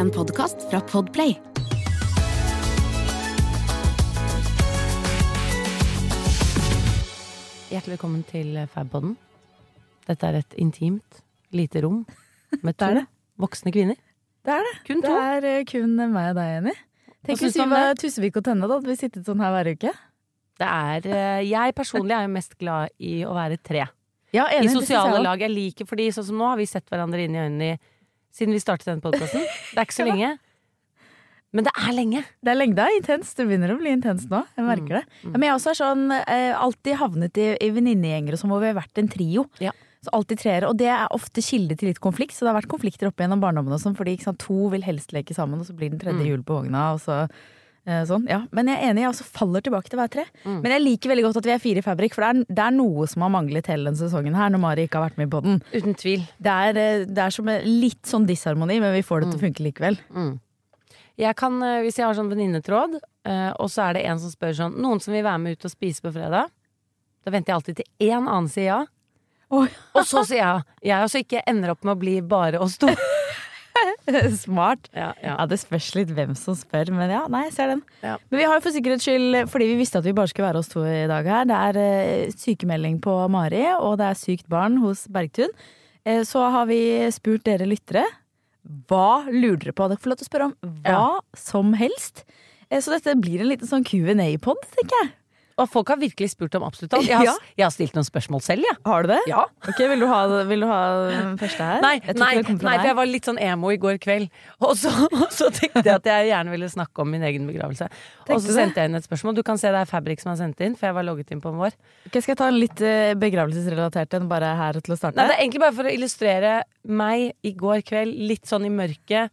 En podkast fra Podplay. Hjertelig velkommen til Fabpodden. Dette er et intimt, lite rom med to Det det. voksne kvinner. Det er det. Kun Det to. er eh, kun meg og deg, Jenny. Tenk hvis vi var Tussevik og Tønne, da hadde vi sittet sånn her hver uke. Det er, eh, jeg personlig er jo mest glad i å være tre. Ja, I enig, I sosiale lag. Jeg liker, fordi sånn som nå har vi sett hverandre inn i øynene i, siden vi startet denne podkasten. Det er ikke så lenge. Men det er lenge. Det er lenge, det er intenst. Det begynner å bli intenst nå. Jeg merker det. Ja, men jeg også er sånn eh, alltid havnet i, i venninnegjenger og sånn hvor vi har vært en trio. Ja. Så alltid treere. Og det er ofte kilde til litt konflikt. Så det har vært konflikter opp gjennom barndommen og sånn, fordi sant, to vil helst leke sammen, og så blir den tredje Mm. hjul på vogna, og så Sånn, ja. Men jeg er enig, jeg også faller tilbake til å være tre. Mm. Men jeg liker veldig godt at vi er fire i Fabrik, for det er, det er noe som har manglet hele denne sesongen her, når Mari ikke har vært med på den. Uten tvil. Det er, eh, det er som en litt sånn disharmoni, men vi får det til å funke likevel. Mm. Jeg kan, eh, hvis jeg har sånn venninnetråd, eh, og så er det en som spør sånn Noen som vil være med ut og spise på fredag? Da venter jeg alltid til én annen sier ja. Oi. Og så sier jeg ja. Jeg også ikke ender opp med å bli bare oss to. Smart. Ja, ja. Ja, Det spørs litt hvem som spør, men ja, nei, jeg ser den. Ja. Men vi har jo for sikkerhets skyld, fordi vi visste at vi bare skulle være oss to i dag her, det er eh, sykemelding på Mari, og det er sykt barn hos Bergtun. Eh, så har vi spurt dere lyttere. Hva lurer dere på? Dere får lov til å spørre om hva som helst. Eh, så dette blir en liten sånn Q&A-pod, tenker jeg. Og folk har virkelig spurt om absolutt alt. Jeg har, Ja. jeg har stilt noen spørsmål selv, jeg. Har du det? Ja. Ok, Vil du ha, vil du ha den første her? Nei, Jeg nei, nei, for jeg var litt sånn emo i går kveld. Og så, og så tenkte jeg at jeg gjerne ville snakke om min egen begravelse. Og så sendte jeg inn et spørsmål. Du kan se det er Fabrik som har sendt inn, for jeg var logget inn på vår. Ok, skal jeg ta en litt eh, begravelsesrelatert en bare her til å starte? Nei, det er egentlig bare for å illustrere meg i går kveld, litt sånn i mørket,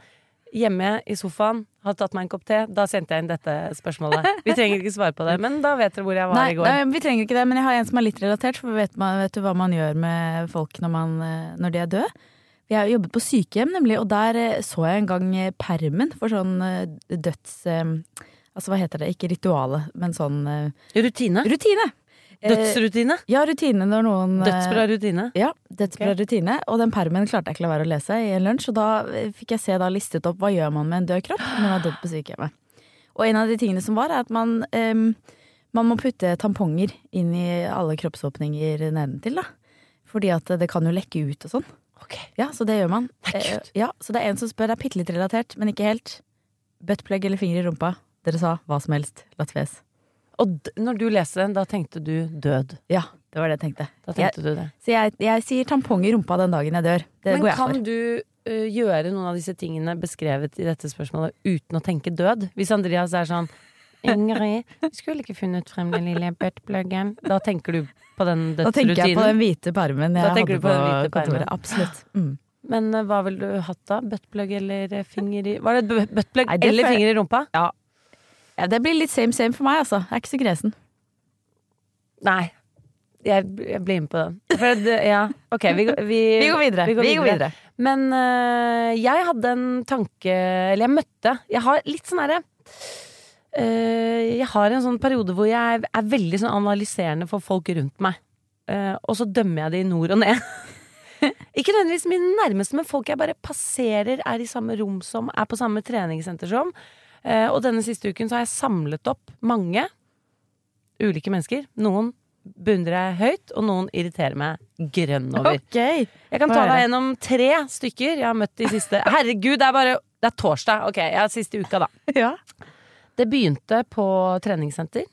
hjemme i sofaen, hadde tatt meg en kopp te. Da sendte jeg inn dette spørsmålet. Vi trenger ikke svare på det, men da vet dere hvor jeg var Nei, i går. nei, vi trenger ikke det, men jeg har en som er litt relatert. For vet, man, vet du hva man gjør med folk når, man, eh, når de er døde? Vi har jobbet på sykehjem, nemlig, og der eh, så jeg en gang permen for sånn eh, døds... Altså hva heter det, ikke rituale, men sånn Rutine. rutine. Eh, Dødsrutine. Ja, rutine når noen eh, Dødsbra rutine. Ja, dødsbra rutine. Og den permen klarte jeg ikke la være å lese i en lunsj, og da eh, fikk jeg se da listet opp hva gjør man med en død kropp når man er dødd på sykehjemmet. Og en av de tingene som var, er at man, em, man må putte tamponger inn i alle kroppsåpninger nedentil, da. Fordi at det kan jo lekke ut og sånn. Ok. Ja, så det gjør man. Nei, ja, så det er en som spør, det er bitte litt relatert, men ikke helt. Buttplug eller finger i rumpa. Dere sa hva som helst. Latves. Og når du leste den, da tenkte du død. Ja, det var det jeg tenkte. Jeg, du det. så jeg, jeg sier tampong i rumpa den dagen jeg dør. Det Men kan du uh, gjøre noen av disse tingene beskrevet i dette spørsmålet uten å tenke død? Hvis Andreas er sånn Ingrid, vi skulle ikke funnet frem den lille buttpluggen. Da tenker du på den dødsrutinen? Da tenker jeg på den hvite permen jeg hadde du på på, kontoret. Absolutt. Mm. Men uh, hva ville du hatt da? Buttplug eller finger i Var det buttplug eller finger i rumpa? Ja, det blir litt same same for meg, altså. Jeg er ikke så gresen. Nei. Jeg, jeg blir med på den. For ja, ok, vi, går- vi, Vi går videre. Vi går videre. Men øh, jeg hadde en tanke Eller jeg møtte Jeg har litt sånn herre øh, Jeg har en sånn periode hvor jeg er veldig sånn analyserende for folk rundt meg. Eh, og så dømmer jeg det i nord og ned. Ikke nødvendigvis mine nærmeste, men folk jeg bare passerer, er i samme rom som, er på samme treningssenter som. Eh, og denne siste uken så har jeg samlet opp mange ulike mennesker. Noen beundrer jeg høyt, og noen irriterer meg grønn over. Okay. Jeg kan ta deg gjennom tre stykker jeg har møtt de siste Herregud, det er bare Det er torsdag. Ok, jeg har siste uka, da. Ja. Det begynte på treningssenter.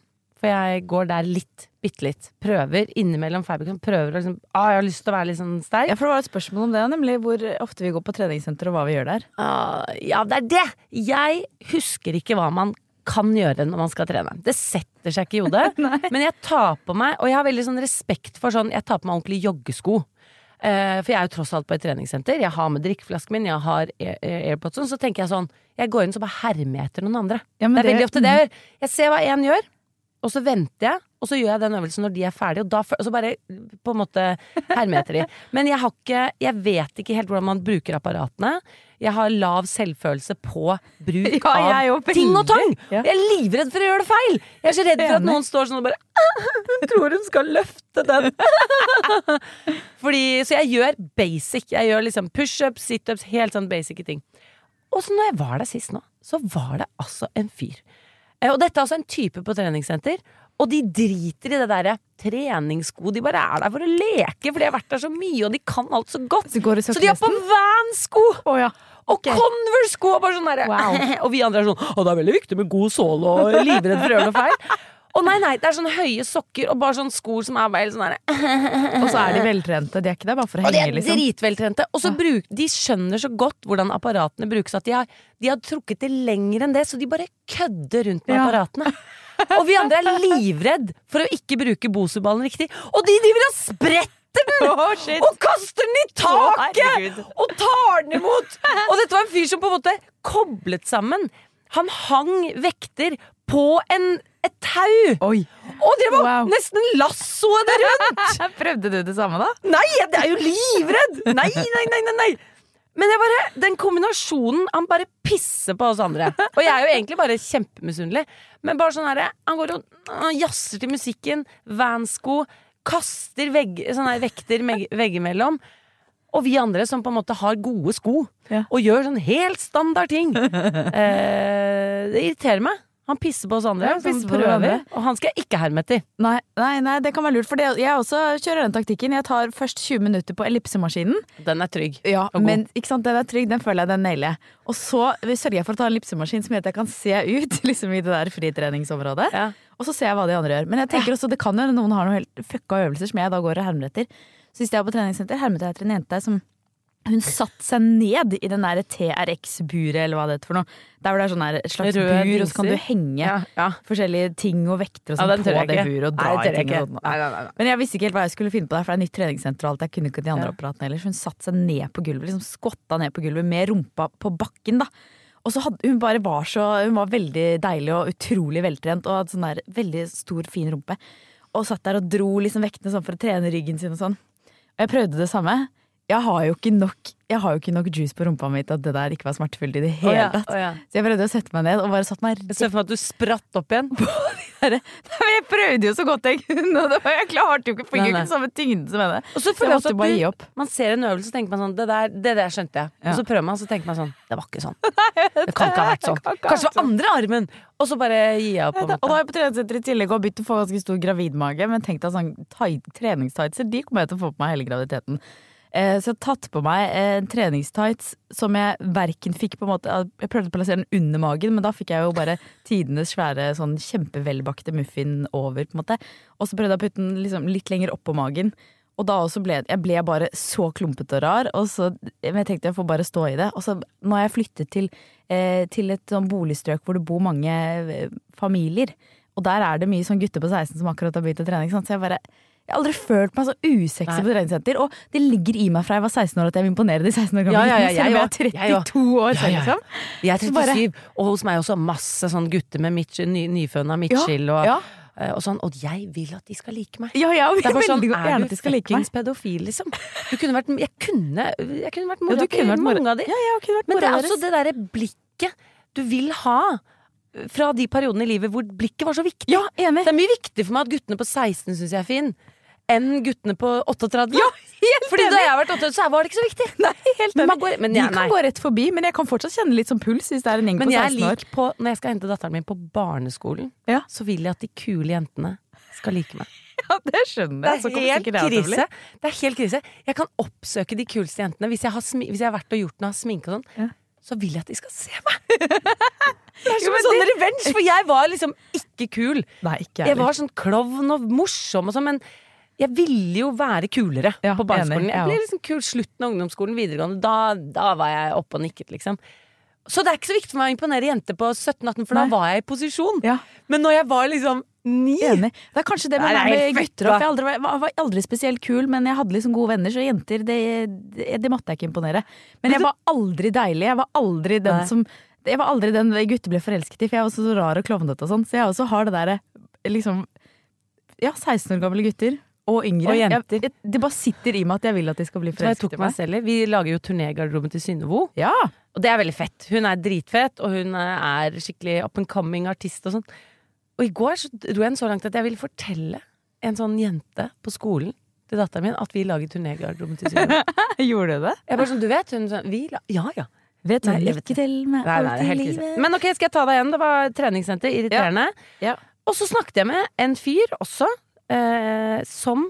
For jeg går der litt, bitte litt. Prøver innimellom Fabricon. Prøver å liksom ah, Jeg har lyst til å være litt sånn sterk. ja, for det var et spørsmål om det, nemlig hvor ofte vi går på treningssenter og hva vi gjør der. Uh, ja, det er det! Jeg husker ikke hva man kan gjøre når man skal trene. Det setter seg ikke i hodet. men jeg tar på meg, og jeg har veldig sånn respekt for sånn Jeg tar på meg ordentlig joggesko. Eh, for jeg er jo tross alt på et treningssenter. Jeg har med drikkeflasken min, jeg har Air- Air- AirPods, så tenker jeg sånn Jeg går inn så bare hermer jeg etter noen andre. Ja, men det er det- veldig ofte det jeg gjør. Jeg ser hva én gjør, og så venter jeg, og så gjør jeg den øvelsen når de er ferdige, og, da, og så bare på en måte hermer etter de. Men jeg har ikke Jeg vet ikke helt hvordan man bruker apparatene. Jeg har lav selvfølelse på bruk Ja, av ting og tang! Ja. Jeg er livredd for å gjøre det feil! Jeg er så redd for at noen står sånn og bare Hun tror hun skal løfte den! Fordi, så jeg gjør basic. Jeg gjør liksom pushups, situps, helt sånn basic ting. Og så når jeg var der sist nå, så var det altså en fyr. Eh, Og dette er altså en type på treningssenter. Og de driter i det derre treningssko. De bare er der for å leke, for de har vært der så mye, og de kan alt så godt. Så går det Så de har på Vans-sko! Oh, ja. Og Ok. Converse-sko! Og sånn Wow. Og vi andre er sånn Å, det er veldig viktig med god såle, og livredd for å gjøre noe feil. Å nei, nei, det er sånne høye sokker og bare sånne sko som er bare helt sånn Og så er de veltrente. De er ikke der bare for å Og de er liksom. dritveltrente. Og så bruk, de skjønner så godt hvordan apparatene brukes, at de har, de har trukket det lenger enn det, så de bare kødder rundt med Ja. apparatene. Og vi andre er livredd for å ikke bruke Bosu-ballen riktig. Og de driver og spretter den! oh, shit. og kaster den i taket! Oh, og tar den imot! Og dette var en fyr som på en måte koblet sammen. Han hang vekter på en, et tau! Oi. Og det var Wow. nesten lassoet det rundt! Prøvde du det samme, da? Nei, jeg er jo livredd! Nei, nei, nei, nei, nei. Men bare, den kombinasjonen Han bare pisser på oss andre. Og jeg er jo egentlig bare kjempemisunnelig. Men bare sånn herre Han går og jazzer til musikken, vansko, kaster vegg, sånne vekter veggimellom. Og vi andre som på en måte har gode sko, Ja. og gjør sånn helt standard ting. Eh, det irriterer meg. Han pisser på oss andre, Ja, som prøver. Og han skal jeg ikke herme etter. Nei, nei, nei, det kan være lurt. For det, jeg også kjører den taktikken. Jeg tar først 20 minutter på ellipsemaskinen. Den er trygg. Ja, men sant, den er trygg, den føler jeg den nailer jeg. Og så sørger jeg for å ta en ellipsemaskin som gjør at jeg kan se ut liksom i det der fritreningsområdet. Ja. Og så ser jeg hva de andre gjør. Men jeg tenker også, det kan jo noen har noen helt fucka øvelser som jeg da går og hermer etter. Så sist jeg var på treningssenter, hermet jeg etter en jente som hun satte seg ned i den der TRX-buret, eller hva det heter for noe. Der hvor det er sånn der slags Røde bur, og så kan du henge Ja, ja. forskjellige ting og vekter og Ja, sånn på det buret og Nei, dra det i ting og sånn. Nei, nei, nei, nei. Men jeg visste ikke helt hva jeg skulle finne på der, for det er nytt treningssenter og alt. Jeg kunne ikke de andre apparatene heller. Så hun satte seg ned på gulvet, liksom skotta ned på gulvet med rumpa på bakken, da. Og så hadde hun bare var så Hun var veldig deilig og utrolig veltrent og hadde sånn der veldig stor, fin rumpe. Og satt der og dro liksom vektene sånn for å trene ryggen sin og sånn. Og jeg prøvde det samme. Jeg har jo ikke nok, jeg har jo ikke nok juice på rumpa mi til at det der ikke var smertefullt i det hele oh ja, tatt. å ja. Så jeg prøvde å sette meg ned og bare satt meg Jeg ser for meg at du spratt opp igjen. De jeg prøvde jo så godt jeg kunne, og det var, jeg klarte jo ikke, fikk jo ikke samme tyngden som henne. Og så Så jeg måtte bare gi opp. man ser en øvelse, så tenker man sånn Det der, det der skjønte jeg. Ja. Og så prøver man, så tenker man sånn Det var ikke sånn. Det kan ikke ha vært sånn. Kanskje det var andre armen. Og så bare gir jeg opp. Og da har jeg på treningssenter i tillegg og begynt å få ganske stor gravidmage, men tenk deg sånn treningstightser, de kommer jeg til å få på meg hele graviditeten. Eh, så jeg har tatt på meg eh, en treningstights som jeg verken fikk på en måte Jeg prøvde å plassere den under magen, men da fikk jeg jo bare tidenes svære sånn kjempevelbakte muffin over, på en måte. Og så prøvde jeg å putte den liksom litt lenger oppå magen. Og da også ble jeg ble bare så klumpete og rar, og så, men jeg tenkte jeg får bare stå i det. Og så nå har jeg flyttet til, eh, til et sånn boligstrøk hvor det bor mange eh, familier. Og der er det mye sånn gutter på 16 som akkurat har begynt å trene. Så jeg bare jeg har aldri følt meg så usexy Nei. på treningssenter. Og det ligger i meg fra jeg var 16 år at jeg vil imponere de 16 år gamle Ja, ja, ja, jeg, jeg jeg er Jeg også. 32 år Ja, ja, liksom. Jeg er Så bare- 37, og hos meg også masse sånn gutter med midt, ny, nyfødna midtskill og, eh, og sånn. Og jeg vil at de skal like meg. Ja, ja, Det er bare sånn, er du fuckings pedofil, liksom? Du kunne vært, jeg kunne, jeg kunne vært mora til mange av de. Ja, jeg kunne vært Men det er altså det derre blikket du vil ha fra de periodene i livet hvor blikket var så viktig. Ja, enig. Det er mye viktig for meg at guttene på 16 syns jeg er fin, enn guttene på 38. Ja, helt Fordi da jeg har vært 38, så var det ikke så viktig. Nei, helt Men går- men de kan nei. gå rett forbi, men jeg kan fortsatt kjenne litt sånn puls hvis det er en gjeng på jeg 16 år. på, når jeg skal hente datteren min på barneskolen, Ja. så vil jeg at de kule jentene skal like meg. Ja, det skjønner jeg. Det er helt jeg bli. krise. Det er helt krise. Jeg kan oppsøke de kuleste jentene. Hvis jeg har, hvis jeg har vært og gjort noe sminke og sånn, Ja. så vil jeg at de skal se meg. Det er som en sånn det- revenge, for jeg var liksom ikke kul. Nei, ikke Jeg var sånn klovn og morsom og sånn, men jeg ville jo være kulere Ja, på barneskolen. enig, Jeg jeg ble liksom kul slutten av ungdomsskolen, videregående. Da, da var jeg oppe og nikket, liksom. Så det er ikke så viktig for meg å imponere jenter på 17-18, for Nei. da var jeg i posisjon. Ja, Men når jeg var liksom ni enig. Det er kanskje det med, Nei, er med gutter opp. Jeg aldri, var, var- aldri spesielt kul, men jeg hadde liksom gode venner, så jenter, det, det, det måtte jeg ikke imponere. Men jeg var aldri deilig. Jeg var aldri den Nei. som Jeg var aldri den gutter ble forelsket i, for jeg var også så rar og klovnete og sånn. Så jeg også har det derre liksom Ja, 16 år gamle gutter. Og yngre. Og jenter. Jeg, det bare sitter i meg at jeg vil at de skal bli forelsket i meg meg. Vi lager jo turnégarderoben til Synnevo. Ja. Og det er veldig fett. Hun er dritfett, og hun er skikkelig up and coming artist og sånn. Og i går så dro jeg den så langt at jeg ville fortelle en sånn jente på skolen til datteren min at vi lager turnégarderoben til Synnevo. Gjorde du det? Jeg bare sånn, du vet, hun sånn, vi la Ja, ja. Vet Nei, lykke til med Nei, nei, alt i helt livet. Men ok, skal jeg ta deg igjen? Det var treningssenter. Irriterende. Ja. Og så snakket jeg med en fyr også, eh, som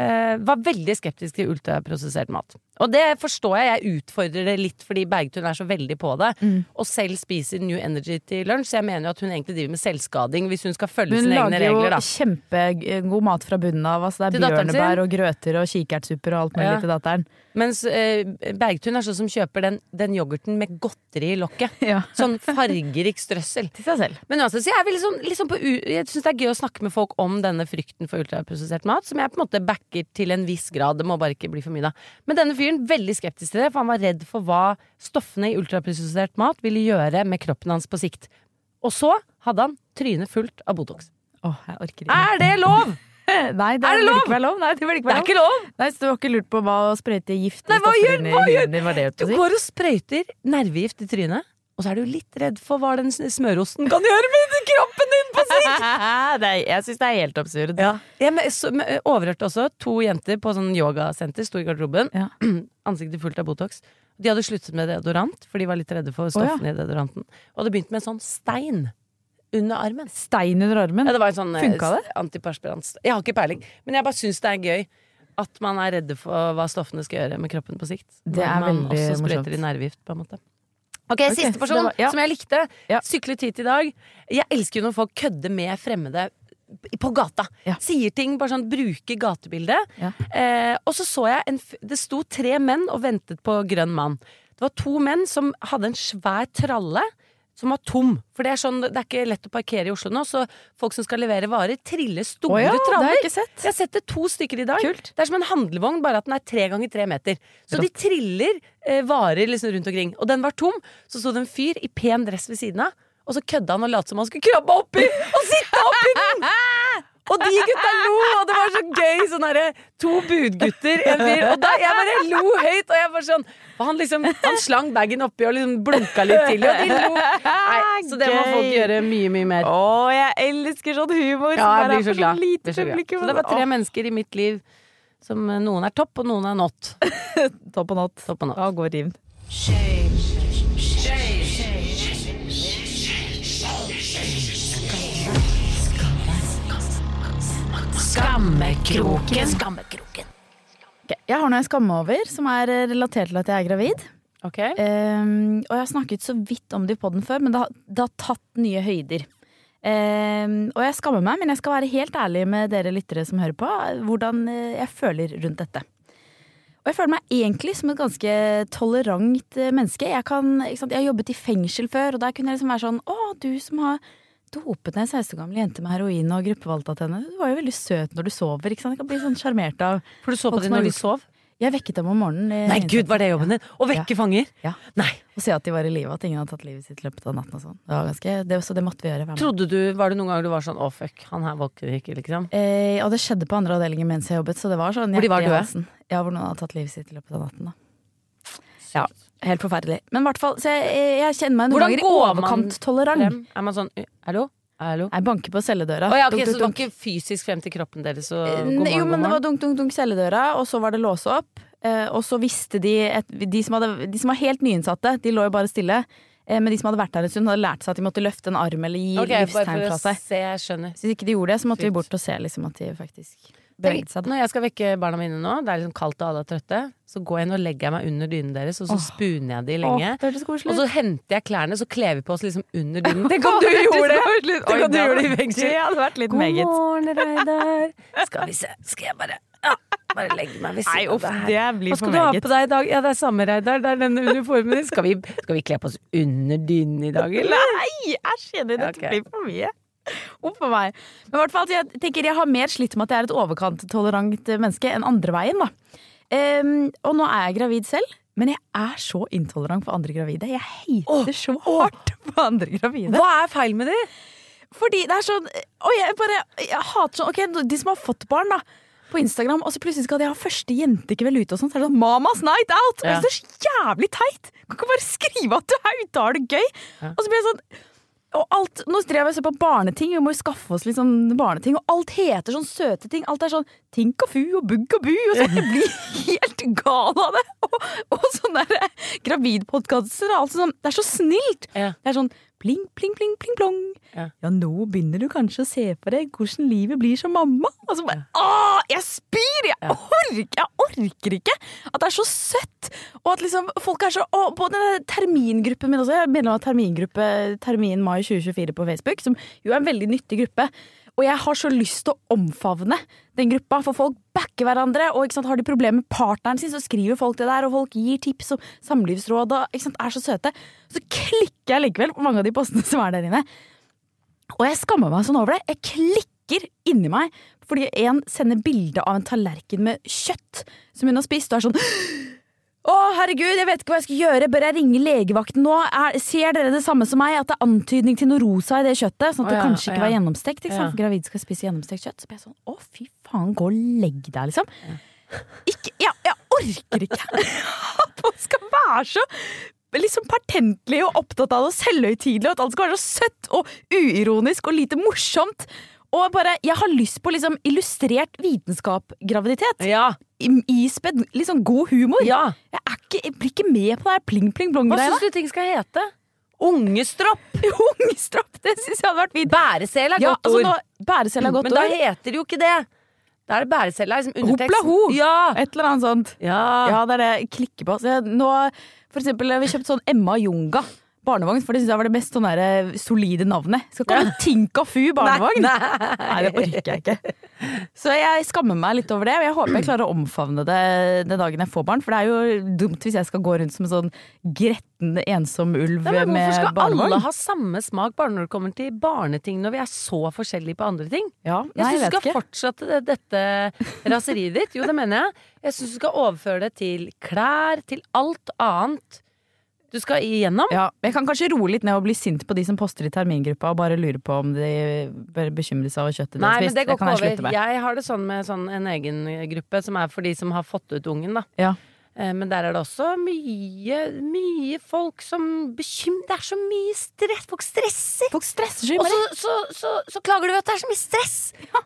eh, var veldig skeptisk til ultraprosessert mat. Og det forstår jeg, jeg utfordrer det litt fordi Bergtun er så veldig på det. Mm. Og selv spiser New Energy til lunsj, så jeg mener jo at hun egentlig driver med selvskading hvis hun skal følge Hun sine egne regler. Hun lager jo kjempegod mat fra bunnen av. Altså det er bjørnebær og grøter og kikertsupper og alt mulig Ja. til datteren. Mens eh, Bergtun er sånn som kjøper den, den yoghurten med godteri i lokket. Ja. Sånn fargerik strøssel. Til seg selv. Men altså, så jeg, liksom, liksom jeg syns det er gøy å snakke med folk om denne frykten for ultraprosessert mat, som jeg på en måte backer til en viss grad. Det må bare ikke bli for mye, da. Men denne fyren veldig skeptisk til det, for han var redd for hva stoffene i ultraprosessert mat ville gjøre med kroppen hans på sikt. Og så hadde han trynet fullt av Botox. Åh, jeg orker ikke. Er det lov?! Nei, det, Er det lov? ikke lov. Nei, det ikke Det er ikke lov! Nei, så du har ikke lurt på hva å sprøyte i Nei, hva gjør- hva gjør- Du går og sprøyter nervegift i trynet, og så er du litt redd for hva den smørosten kan gjøre med kroppen din på sikt! jeg syns det er helt absurd. Ja. Jeg overhørte også to jenter på sånn yogasenter, sto i garderoben. Ja. Ansiktet fullt av Botox. De hadde sluttet med deodorant, for de var litt redde for ja. i deodoranten. Og hadde begynt med en sånn stein under armen. Stein under armen. Ja, det var en sånn eh, Funka det? antiperspirant. Jeg har ikke peiling, men jeg bare syns det er gøy. At man er redde for hva stoffene skal gjøre med kroppen på sikt. Det er man veldig også sprøyter i nervegift, på en måte. Ok, okay siste person var- ja. som jeg likte. Ja. Syklet hit i dag. Jeg elsker jo når folk kødder med fremmede på gata. Ja. Sier ting, bare sånn bruker gatebildet. Eh, og så så jeg en Det sto tre menn og ventet på grønn mann. Det var to menn som hadde en svær tralle som var tom. For det er sånn, det er ikke lett å parkere i Oslo nå, så folk som skal levere varer, triller store oh ja, traller. jeg ikke sett. Jeg har sett det to stykker i dag. Kult. Det er som en handlevogn, bare at den er tre ganger tre meter. Så de triller eh, varer liksom rundt omkring. Og den var tom. Så sto det en fyr i pen dress ved siden av, og så kødda han og lot som han skulle krabbe oppi og sitte oppi den! Og de gutta lo, og det var så gøy! Sånn herre to budgutter, en fyr. Og da, jeg bare lo høyt, og jeg bare sånn Han liksom Han slang bagen oppi og liksom blunka litt til, og de lo. Nei, så det må folk gjøre mye, mye mer. Å, jeg elsker sånn humor! Ja, jeg blir så glad. Det, lite så publikum. Så det var tre mennesker i mitt liv som eh, noen er topp, og noen er not. Topp og not. Topp og not. Ja, god rim. Skammekroken. Skammekroken. Okay, Jeg har noe jeg skammer over, som er relatert til at jeg er gravid. Ok. Um, og jeg har snakket så vidt om det i poden før, men det har, det har tatt nye høyder. Um, og jeg skammer meg, men jeg skal være helt ærlig med dere lyttere som hører på, hvordan eh, jeg føler rundt dette. Og jeg føler meg egentlig som et ganske tolerant eh, menneske. Jeg, kan, ikke sant? jeg har jobbet i fengsel før, og der kunne jeg liksom være sånn Å, du som har dopet ned en 16 år gammel jente med heroin og gruppevoldtatt Du var jo veldig søt når du sover. ikke sant? Jeg kan bli sånn sjarmert av For du så på dem når de sov? Jeg vekket dem om morgenen. Nei, gud, var det jobben din? Å vekke fanger? Ja. Nei. Og se at de var i live, at ingen hadde tatt livet sitt i løpet av natten og sånn. Det var ganske, det, så det måtte vi gjøre. Trodde du, Var det noen ganger du var sånn 'å, fuck, han her våkner ikke', liksom? Eh, og det skjedde på andre avdelinger mens jeg jobbet, så det var sånn Hvor de var døde? Ja, hvor noen hadde tatt livet sitt i løpet av natten. Da. Ja, helt forferdelig. Men hvert fall, jeg, jeg kjenner meg noen Hvordan ganger i overkant tolerant. Er man sånn 'hallo'? Hallo? Jeg banker på celledøra. Oh, ja, okay, Dunk, Så dunk, det var ikke fysisk frem til kroppen deres Eh, god morgen, Jo, men det var dunk, dunk, dunk celledøra, og så var det låse opp. Eh, og så visste de et, de, som hadde, de som var helt nyinnsatte, de lå jo bare stille. Eh, men de som hadde vært der en stund, hadde lært seg at de måtte løfte en arm eller gi okay, livstegn fra seg. se. Så hvis ikke de gjorde det, så måtte vi bort og se liksom, at de faktisk beveget seg. Når jeg skal vekke barna mine nå, det er liksom kaldt og alle er trøtte, så går jeg inn og legger meg under dynen deres, og så oh. spuner jeg de lenge. Oh, koselig Og så henter jeg klærne, så kler vi på oss liksom under dynen. Tenk om du gjorde det! Tenk om du gjorde det i fengsel. Det hadde vært litt God meget. morgen, Reidar. Skal vi se, skal jeg bare ja, Bare legge meg ved siden av det det her. Hva skal du ha på deg i dag? Ja, det er samme, Reidar. Det er denne uniformen din. Skal vi, skal vi kle på oss under dynen i dag, eller? Nei, æsj, Jenny, dette blir for mye. Uff a meg. Men hvert fall, jeg tenker jeg har mer slitt med at jeg er et overkant tolerant menneske enn andre veien. da. Um, og nå er jeg gravid selv, men jeg er så intolerant for andre gravide. Jeg hater så hardt på andre gravide. Hva er feil med det? Fordi det er sånn Og jeg bare Jeg hater sånn Ok, de som har fått barn, da. På Instagram, og så plutselig skal de ha første jentekveld ute og sånn. Så er det sånn Mamas night out! Ja. Det er så jævlig teit! Kan ikke bare skrive at du er ute og har det gøy! Ja. Og så blir jeg sånn og alt, Nå drev jeg og så på barneting, vi må jo skaffe oss litt sånn barneting, og alt heter sånn søte ting. Alt er sånn Tink og fu og bugg og bu og sånn. Jeg blir helt gal av det! Og, og sånne der gravidpodkaster. Altså sånn, det er så snilt! Ja. Det er sånn pling, pling, pling, pling, plong. Ja. Ja, nå begynner du kanskje å se for deg hvordan livet blir som mamma. Og så bare Å, jeg spyr! Jeg Ja. orker, jeg orker ikke! At det er så søtt! Og at liksom folk er så Å, på den termingruppen min også. Jeg er medlem av termingruppe Termin mai 2024 på Facebook, som jo er en veldig nyttig gruppe. Og jeg har så lyst til å omfavne den gruppa, for folk backer hverandre. Og sant, har de problemer med partneren sin, så skriver folk det der, og folk gir tips og samlivsråd og sant, er så søte. Så klikker jeg likevel på mange av de postene som er der inne. Og jeg skammer meg sånn over det. Jeg klikker inni meg fordi en sender bilde av en tallerken med kjøtt som hun har spist, og er sånn å, herregud, jeg vet ikke hva jeg skal gjøre. Bør jeg ringe legevakten nå? Er, ser dere det samme som meg? At det er antydning til noe rosa i det kjøttet? Sånn at Å, det ja, kanskje ikke ja. var gjennomstekt. Ikke sant? For gravide skal spise gjennomstekt kjøtt. Så ble jeg sånn, å fy faen, gå og legg deg, liksom. Ikke, ja, jeg orker ikke at man skal være så liksom pertentlig og opptatt av det og selvhøytidelig, og at alt skal være så søtt og uironisk og lite morsomt. Og bare, Jeg har lyst på liksom illustrert vitenskap-graviditet. Ja. I- Ispedd litt sånn god humor. ja. Jeg, ikke, jeg blir ikke med på det her pling-pling-blong-greia. Hva syns du ting skal hete? Ungestropp! Ungestropp, det syns jeg hadde vært fint. Bæresel er Ja, godt altså, ord. nå, bæresel er godt Men da heter det jo ikke det. Da er det bæresela liksom. Hopla ho. Ja. Et eller annet sånt. ja. Ja, det er det jeg klikker på. Nå, for eksempel, vi kjøpt sånn Emma Junga barnevogn, for det syns jeg var det mest sånn der, eh, solide navnet. Skal ikke ha Tinka Fu barnevogn! Nei, Nei, det orker jeg ikke. Så jeg skammer meg litt over det, og jeg håper jeg klarer å omfavne det den dagen jeg får barn. For det er jo dumt hvis jeg skal gå rundt som en sånn gretten, ensom ulv Nei, med barnevogn. hvorfor skal alle ha samme smak bare når det kommer til barneting, når vi er så forskjellige på andre ting? Ja, Jeg nei, syns du skal ikke. fortsette det, dette raseriet ditt. Jo, det mener jeg. Jeg syns du skal overføre det til klær, til alt annet du skal igjennom. Ja, jeg kan kanskje roe litt ned og bli sint på de som poster i termingruppa og bare lurer på om de bør bekymre seg over kjøttet de Nei, har men spist. det går kan ikke jeg slutte over. med. Jeg har det sånn med sånn en egen gruppe som er for de som har fått ut ungen, da. Ja. Eh, Men der er det også mye, mye folk som bekymrer Det er så mye stress. Folk stresser. Folk stresser så Og så, så, så, så klager du at det er så mye stress.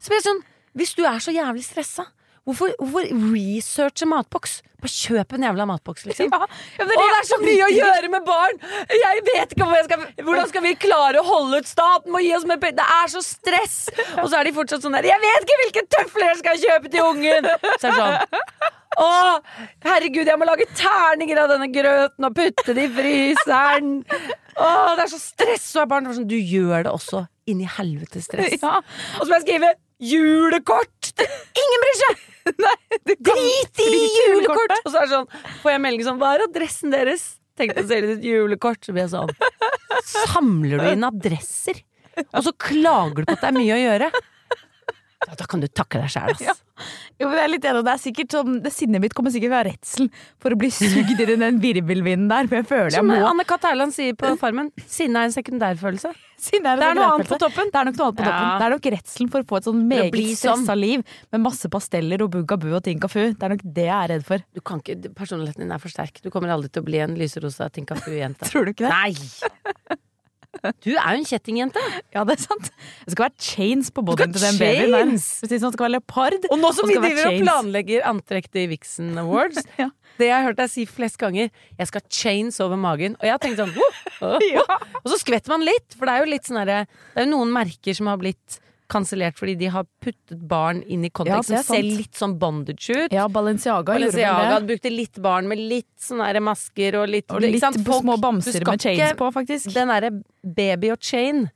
Så blir det sånn Hvis du er så jævlig stressa, hvorfor, hvorfor researche matboks? Bare kjøp en jævla matboks, liksom. Ja, ja, men Å, det er så mye å gjøre med barn! Jeg vet ikke jeg skal, Hvordan skal vi klare å holde ut staten? Må gi oss mer penger! Det er så stress! Og så er de fortsatt sånn der Jeg vet ikke hvilke tøfler jeg skal kjøpe til ungen! Så er det sånn Å, herregud, jeg må lage terninger av denne grøten og putte det i fryseren! Å, det er så stress ha barn! Sånn, du gjør det også Inni helvetes helvete stress. Ja. Og så må jeg skrive julekort! Ingen bryr seg! Nei, du kan Drit i julekort! julekortet. Og så er det sånn, får jeg melding sånn Hva er adressen deres? Tenkte å selge ditt julekort. Så blir jeg sånn Samler du inn adresser? Og så klager du på at det er mye å gjøre? Ja, da kan du takke deg sjæl, ass. Ja. Jo, men jeg er litt enig, det er sikkert sånn, det sinnet mitt kommer sikkert fra redsel for å bli sugd inn i den virvelvinden der, for jeg føler jeg Som må Anne Kat. Erland sier på Farmen, sinne er en sekundærfølelse. Sinne Det er noe annet på toppen. Det er nok noe annet på toppen. Ja. Det er nok redselen for å få et sånn meget stressa sånn. liv med masse pasteller og bugabu og tinkafu. Det er nok det jeg er redd for. Du kan ikke, Personligheten din er for sterk. Du kommer aldri til å bli en lyserosa tinkafu-jente. Tror du ikke det? Nei! Du er jo en kjettingjente. Ja, det er sant. Det skal være chains på bodyen til den babyen der. sånn, det skal være leopard. Og nå som vi driver og planlegger antrekk til Vixen Awards Ja. Det jeg har hørt deg si flest ganger Jeg skal chains over magen Og jeg har tenkt sånn oh, oh, oh. Og så skvetter man litt For det er jo litt sånn herre Det er jo noen merker som har blitt kansellert Fordi de har puttet barn inn i kontekst det er Som ser litt sånn bondage ut Ja, Balenciaga, Balenciaga det. brukte litt barn med litt sånne masker Og litt, Og litt sant? Folk- små bamser med chains på, faktisk. Den derre baby og chain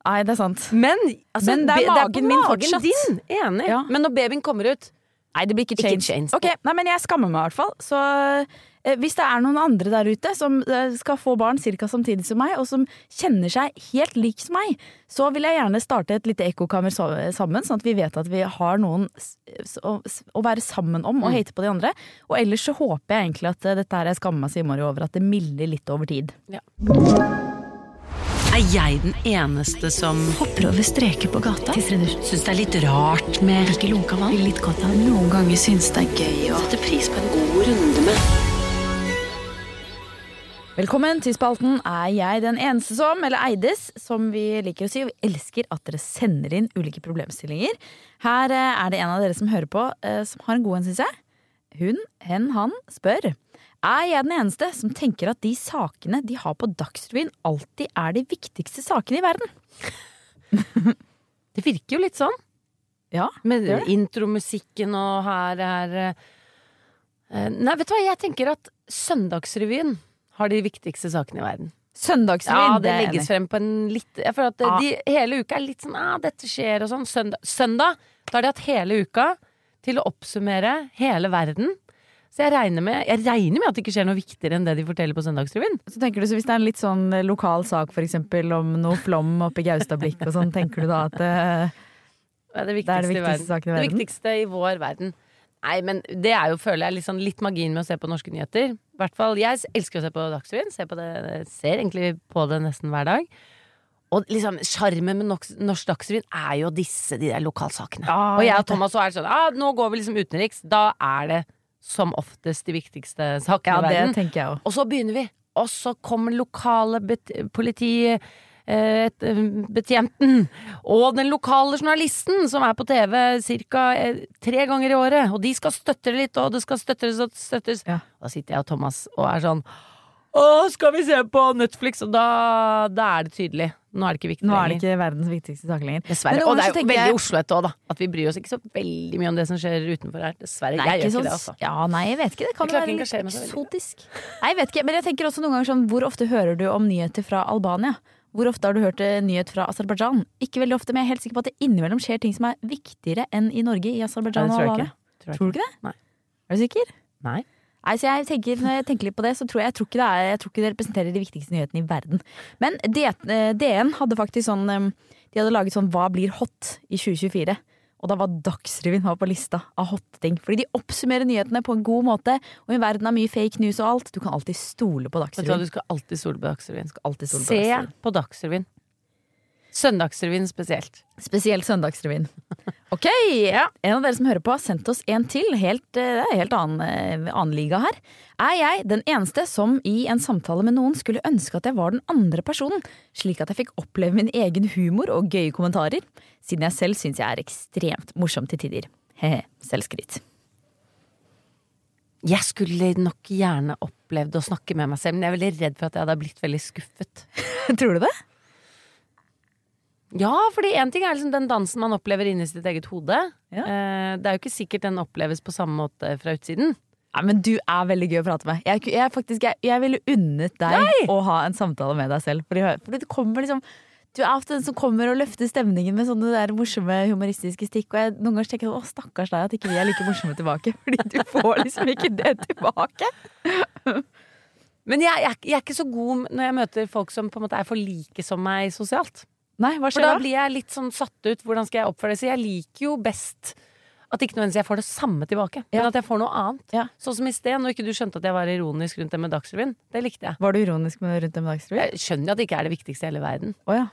Nei, det er sant. Men, altså, Men det er magen på min magen fortsatt. din Enig Ja. Men når babyen kommer ut Nei, det blir ikke Ikke chains. Okay. Nei, men jeg skammer meg i hvert fall. Så hvis det er noen andre der ute som eh, skal få barn ca. samtidig som meg, og som kjenner seg helt lik som meg, så vil jeg gjerne starte et lite ekkokammer sammen, sånn at vi vet at vi har noen å, være sammen om og hate på de andre. Og ellers så håper jeg egentlig at eh, dette her jeg skammer meg så innmari over, at det milder litt over tid. Er jeg den eneste som Hopper over streker på gata. syns det er litt rart med Ikke lunka vann. Litt godt av Noen ganger syns det er gøy å sette pris på en god runde med Velkommen til spalten Er jeg den eneste som, eller Eides, som vi liker å si. Og vi elsker at dere sender inn ulike problemstillinger. Her eh, er det en av dere som hører på, eh, som har en god en, syns jeg. Hun, hen, han spør. Er jeg den eneste som tenker at de sakene de har på Dagsrevyen, alltid er de viktigste sakene i verden? Det virker jo litt sånn. Ja, Med det intromusikken og her er eh, Nei, vet du hva, jeg tenker at Søndagsrevyen har de viktigste sakene i verden. Søndagsrevyen, Ja, det legges frem på en litt Jeg føler at Ja. de, hele uka er litt sånn ah, dette skjer og sånn. Søndag, søndag da har de hatt hele uka til å oppsummere hele verden. Så jeg regner, med, jeg regner med at det ikke skjer noe viktigere enn det de forteller på Søndagsrevyen. Så tenker du, så Hvis det er en litt sånn eh, lokal sak eksempel, om noe flom oppe i Gaustablikk og sånn, tenker du da at det, Det er det det viktigste, det i viktigste verden. i Det viktigste i vår verden. Nei, men det er jo, føler jeg, litt, sånn, litt magien med å se på norske nyheter. I hvert fall, Jeg elsker å se på Dagsrevyen. Ser, på det, ser egentlig på det nesten hver dag. Og liksom, sjarmen med norsk, Dagsrevyen er jo disse de der lokalsakene. Ja, og jeg og. Thomas er sånn ah, Nå går vi liksom utenriks. Da er det som oftest de viktigste sakene Ja, i verden. Og så begynner vi. Og så kommer lokale politi... eh, eh, Betjenten og den lokale journalisten som er på TV ca. tre ganger i året. Og de skal støtte det litt, og det skal støttes og støttes. Ja. Da sitter jeg og Thomas og er sånn Å, skal vi se på Netflix? Og da, da er det tydelig. Nå er det ikke viktig Nå er det ikke verdens viktigste sak lenger. Dessverre. Og det er jo veldig jeg- Oslo-ete òg, da. At vi bryr oss ikke så veldig mye om det som skjer utenfor her. Dessverre. Nei, jeg gjør ikke sånn, det, altså. Ja, nei, jeg vet ikke. Det kan å være eksotisk. Nei, jeg vet ikke, Men jeg tenker også noen ganger sånn, hvor ofte hører du om nyheter fra Albania? Hvor ofte har du hørt nyhet fra Aserbajdsjan? Ikke veldig ofte, men jeg er helt sikker på at det innimellom skjer ting som er viktigere enn i Norge, i Nei, Aserbajdsjan det tror jeg ikke. Tror du ikke det? Nei. Er du sikker? Nei. Nei, så jeg tenker, Når jeg tenker litt på det, så tror jeg, jeg, tror ikke det er, jeg tror ikke det representerer de viktigste nyhetene i verden. Men eh, DN hadde faktisk sånn eh, De hadde laget sånn Hva blir hot i 2024? Og da var Dagsrevyen var på lista av hotte ting. Fordi de oppsummerer nyhetene på en god måte. Og i verden er mye fake news og alt. Du kan alltid stole på Vet du Dagsrevyen. du skal alltid stole på Dagsrevyen. Stole på Se Dagsrevyen. på Dagsrevyen. Søndagsrevyen spesielt. Spesielt Søndagsrevyen. Ok, ja. En av dere som hører på, har sendt oss en til. Helt, eh, det er helt annen, eh, annen liga her. Er jeg den eneste som i en samtale med noen skulle ønske at jeg var den andre personen, slik at jeg fikk oppleve min egen humor og gøye kommentarer, siden jeg selv syns jeg er ekstremt morsom til tider. He-he, selvskryt. Jeg skulle nok gjerne opplevd å snakke med meg selv, men jeg er veldig redd for at jeg hadde blitt veldig skuffet. Tror du det? Ja, fordi én ting er liksom den dansen man opplever inni sitt eget hode. Ja. Eh, Det er jo ikke sikkert den oppleves på samme måte fra utsiden. Nei, men du er veldig gøy å prate med. Jeg, jeg, faktisk, jeg, jeg ville unnet deg å ha en samtale med deg selv. Fordi, fordi det liksom du er ofte den som kommer og løfter stemningen med sånne der morsomme humoristiske stikk. Og jeg noen ganger tenker sånn, å stakkars deg at ikke vi er like morsomme tilbake. Fordi du får liksom ikke det tilbake. Men jeg, jeg, jeg er ikke så god når jeg møter folk som på en måte er for like som meg sosialt. Nei, hva For skjer da da? blir jeg litt sånn satt ut. Hvordan skal jeg oppføre det? Så jeg liker jo best at ikke nødvendigvis jeg får det samme tilbake, Ja. men at jeg får noe annet. Ja. Sånn som i sted, når ikke du skjønte at jeg var ironisk rundt det med Dagsrevyen. Det likte jeg. Var du ironisk med rundt om Dagsrevyen? Jeg skjønner jo at det ikke er det viktigste i hele verden. Oh, ja.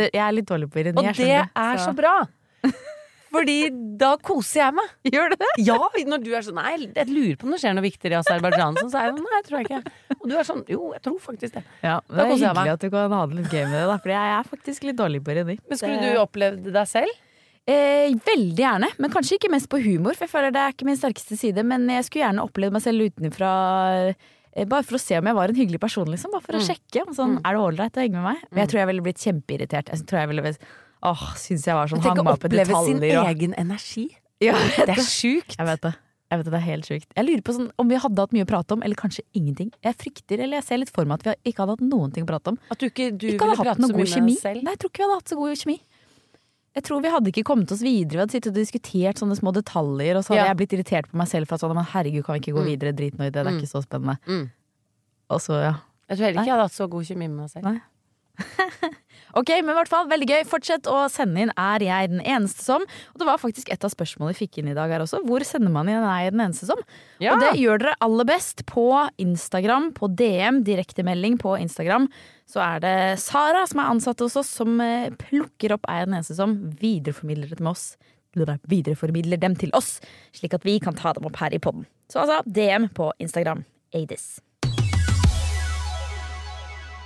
det, jeg er litt dårlig på ironi. Og det skjønner er så bra! Fordi da koser jeg meg. Gjør det? Ja, når du er sånn Nei, jeg lurer på om det skjer noe viktigere i Aserbajdsjan. Så er jeg sånn, nei, jeg tror jeg ikke. Og du er sånn Jo, jeg tror faktisk det. Ja, det er hyggelig at du kan ha det litt gøy med det, da. For jeg er faktisk litt dårlig på ironi. Men skulle du opplevd deg selv? Eh, veldig gjerne, men kanskje ikke mest på humor, for jeg føler det er ikke min sterkeste side. Men jeg skulle gjerne opplevd meg selv utenfra, eh, bare for å se om jeg var en hyggelig person, liksom. Bare for å Mm. sjekke. Sånn, Er det ålreit å henge med meg? Men jeg tror jeg ville blitt kjempeirritert. Jeg tror jeg ville blitt Åh, syns jeg var sånn Tenk hang å meg opp i oppleve sin egen energi. Ja, Det er sjukt. jeg vet det. Jeg vet det, det er helt sjukt. Jeg lurer på sånn, om vi hadde hatt mye å prate om, eller kanskje ingenting. Jeg frykter, eller jeg ser litt for meg at vi ikke hadde hatt noen ting å prate om. At du ikke, du ikke ville hadde hatt prate noe så god mye kjemi. selv. Nei, jeg tror ikke vi hadde hatt så god kjemi. Jeg tror vi hadde ikke kommet oss videre. Vi hadde sittet og diskutert sånne små detaljer, og så hadde Ja. jeg blitt irritert på meg selv for at sånn, men herregud, kan vi ikke gå Mm. videre, drit nå i det, det er Mm. ikke så spennende. Mm. Og så, ja. Jeg tror heller ikke jeg hadde hatt så god kjemi med meg selv. Nei. Ok, men i hvert fall, veldig gøy. Fortsett å sende inn Er jeg den eneste som? Og det var faktisk et av spørsmålene vi fikk inn i dag her også. Hvor sender man inn Er jeg den eneste som? Ja. Og det gjør dere aller best på Instagram, på DM, direktemelding på Instagram. Så er det Sara som er ansatt hos oss, som eh, plukker opp Er jeg den eneste som, videreformidler det med oss. Videreformidler dem til oss, slik at vi kan ta dem opp her i podden. Så altså DM på Instagram. Adis.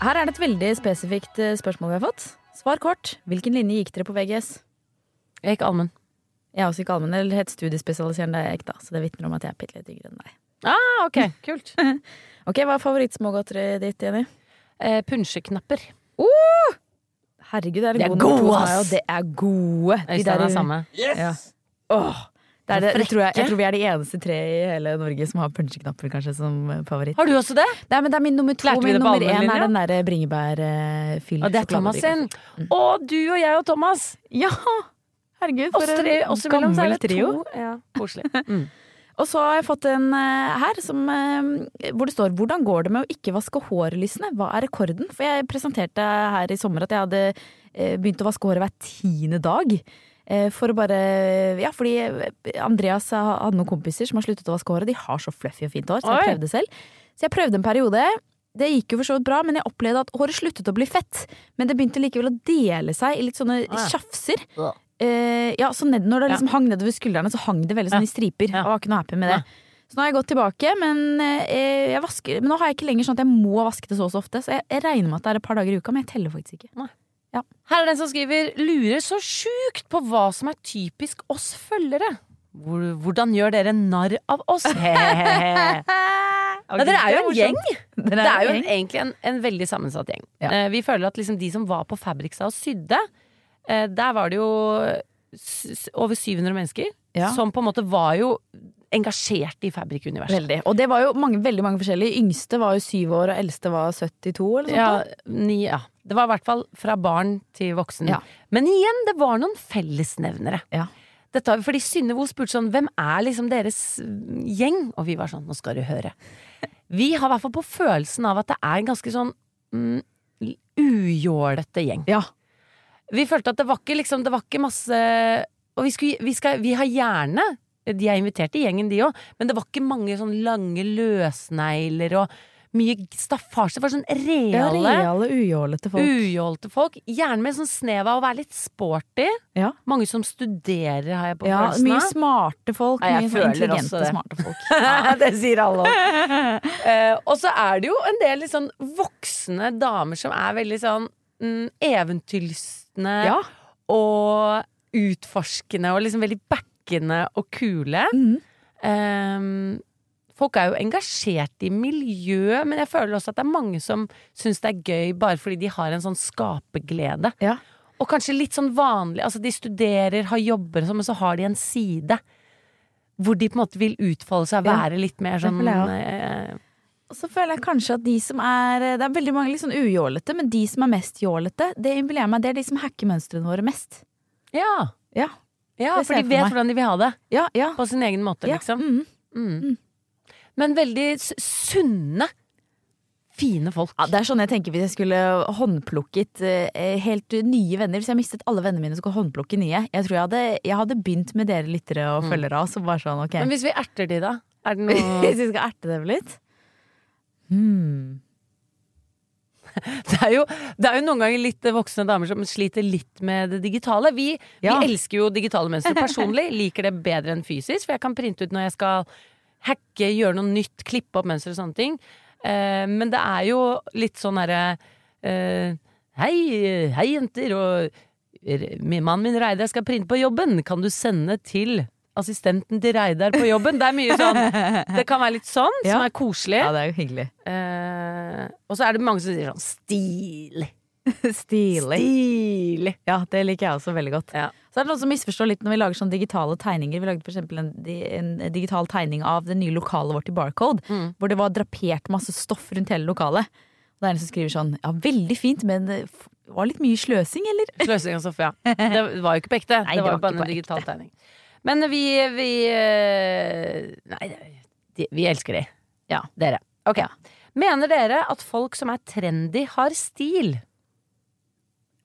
Her er det et veldig spesifikt eh, spørsmål vi har fått. Svar kort. Hvilken linje gikk dere på VGS? Jeg gikk allmenn. Jeg er også ikke allmenn, eller helt studiespesialiserende, jeg gikk da, så det vitner om at jeg er bitte litt yngre enn deg. Ah, ok, kult. Ok, Hva er favorittsmågodteriet ditt, Jenny? Eh, Punsjeknapper. Herregud, det er, Det er gode, gode, ass. det er gode. Øystein de er samme. Ja. Åh, det det, det tror jeg, jeg tror vi er de eneste tre i hele Norge som har punsjeknapper kanskje som eh, favoritt. Har du også det? Nei, men det er min nummer to. Min nummer én er den derre bringebærfyll. Og det er Thomas sin. Å, du og jeg og Thomas. Ja! Herregud, for tre en gammel trio. to. Ja, koselig. Mm. Og så har jeg fått en eh, her som, eh, hvor det står 'Hvordan går det med å ikke vaske håret, Lysne? Hva er rekorden?' For jeg presenterte her i sommer at jeg hadde begynt å vaske håret hver tiende dag. Eh, For å bare Ja, fordi Andreas hadde noen kompiser som har sluttet å vaske håret. De har så fluffy og fint hår, så jeg prøvde selv. Så jeg prøvde en periode. Det gikk jo for så vidt bra, men jeg opplevde at håret sluttet å bli fett. Men det begynte likevel å dele seg i litt sånne tjafser. Ja. Eh, ja, så ned, når det liksom hang nedover skuldrene, så hang det veldig sånn i striper. Jeg var ikke noe happy med det. Så nå har jeg gått tilbake, men, eh, jeg vasker, men nå har jeg ikke lenger sånn at jeg må vaske det så og så ofte. Så jeg, jeg regner med at det er et par dager i uka, men jeg teller faktisk ikke. Her er den som skriver lurer så sjukt på hva som er typisk oss følgere. Hvordan gjør dere narr av oss? Ja, dere er jo en gjeng. Det er jo en en, egentlig en, en veldig sammensatt gjeng. Ja. Eh, vi føler at liksom de som var på Fabrikstad og sydde, eh, der var det jo over 700 mennesker Ja. som på en måte var jo engasjert i Fabrik-universet. Veldig. Og det var jo mange, veldig mange forskjellige. Yngste var jo syv år, og eldste var 72 eller noe Ja, sånt. ni, ja. Det var i hvert fall fra barn til voksen. Ja. Men igjen, det var noen fellesnevnere. Ja. Dette, har vi- fordi Synnevo spurte sånn Hvem er liksom deres mm, gjeng? Og vi var sånn Nå skal du høre. Vi har i hvert fall på følelsen av at det er en ganske sånn mm, ujålete gjeng. Ja. Vi følte at det var ikke liksom Det var ikke masse Og vi, skulle, vi, skal, vi har gjerne De er invitert i gjengen, de òg, men det var ikke mange sånn lange løsnegler og mye staffasje. for sånn sånn ja reale, reale, ujålete folk. ujålte folk. Gjerne med sånn snev av å være litt sporty. Ja. Mange som studerer, har jeg på Ja, følelsen mye smarte folk. Ja, mye intelligente, smarte folk. det sier alle òg. uh, og så er det jo en del sånn voksne damer som er veldig sånn mm, eventyrlystne Ja. og utforskende og liksom veldig backende og kule. Mm. Ehm, folk er jo engasjert i miljø, men jeg føler også at det er mange som syns det er gøy bare fordi de har en sånn skaperglede. Ja. Og kanskje litt sånn vanlig, altså de studerer, har jobber sånn, men så har de en side. Hvor de på en måte vil utfolde seg være litt mer sånn eh, Og så føler jeg kanskje at de som er Det er veldig mange litt sånn ujålete, men de som er mest jålete, det imponerer meg, det er de som hacker mønstrene våre mest. Ja. Ja. ja for de vet meg. hvordan de vil ha det. Ja, ja. På sin egen måte, liksom. Mm. Mm. Men veldig sunne, fine folk. Ja, det er sånn jeg tenker hvis jeg skulle håndplukket eh, helt nye venner. Hvis jeg mistet alle vennene mine skulle håndplukke nye. Jeg tror jeg hadde, jeg hadde begynt med dere lyttere og følgere. Og så bare sånn, okay. Men hvis vi erter de, da? Er det noe Hvis vi skal erte dem litt? Hmm. Det er, jo, det er jo noen ganger litt voksne damer som sliter litt med det digitale. Vi, Ja. vi elsker jo digitale mønstre personlig. Liker det bedre enn fysisk, for jeg kan printe ut når jeg skal hacke, gjøre noe nytt, klippe opp mønster og sånne ting. Eh, men det er jo litt sånn herre eh, Hei, hei jenter, og min- mannen min Reidar skal printe på jobben. Kan du sende til assistenten til Reidar på jobben? Det er mye sånn Det kan være litt sånn, Ja. som er koselig. Ja, det er jo hyggelig. Eh, og så er det mange som sier sånn stilig. Stilig. Stilig. Ja, det liker jeg også veldig godt. Ja. Så er det noen som misforstår litt når vi lager sånne digitale tegninger. Vi lagde for eksempel en, en digital tegning av det nye lokalet vårt i Barcode. Mm. Hvor det var drapert masse stoff rundt hele lokalet. Og det er en som skriver sånn Ja, veldig fint, men det var litt mye sløsing, eller? Sløsing av ja. Det var jo ikke på ekte. Nei, det det var var jo bare en digital ekte. tegning. Men vi, vi eh, Nei, de, vi elsker de. Ja. Dere. Ok. Mener dere at folk som er trendy, har stil?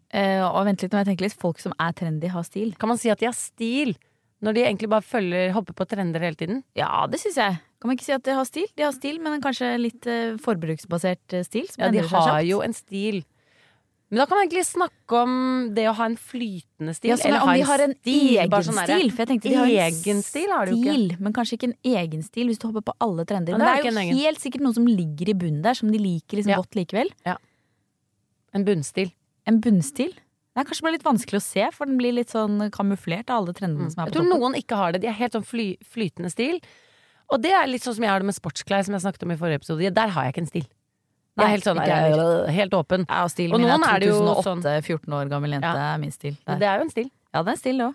Eh, og vent litt når jeg tenker litt. Folk som er trendy, har stil. Kan man si at de har stil? Når de egentlig bare følger, hopper på trender hele tiden? Ja, det syns jeg. Kan man ikke si at de har stil? De har stil, men kanskje litt uh, forbruksbasert eh, stil. Ja, de har jo en stil. Men da kan man egentlig snakke om det å ha en flytende stil. Ja, sånn, eller om de har en stil, egen sånn stil. For jeg tenkte de har en Egen stil har stil, Men kanskje ikke en egen stil hvis du hopper på alle trender. Men, men det det er er ikke en jo helt sikkert noe som ligger i bunnen der, som de liker liksom Ja. godt likevel. Ja. En bunnstil. En bunnstil. Det er kanskje bare litt vanskelig å se, for den blir litt sånn kamuflert av alle trendene som er Jeg tror noen ikke har det. De er helt sånn fly, flytende stil. Og det er litt sånn som jeg har det med sportsklær, som jeg snakket om i forrige episode. Der har jeg ikke en stil. Jeg er helt sånn jeg helt åpen. Ja, og Og noen er er det jo 2008, 14 år gammel jente. Ja. er min stil. Der. det er jo en stil. Ja, det er en stil òg.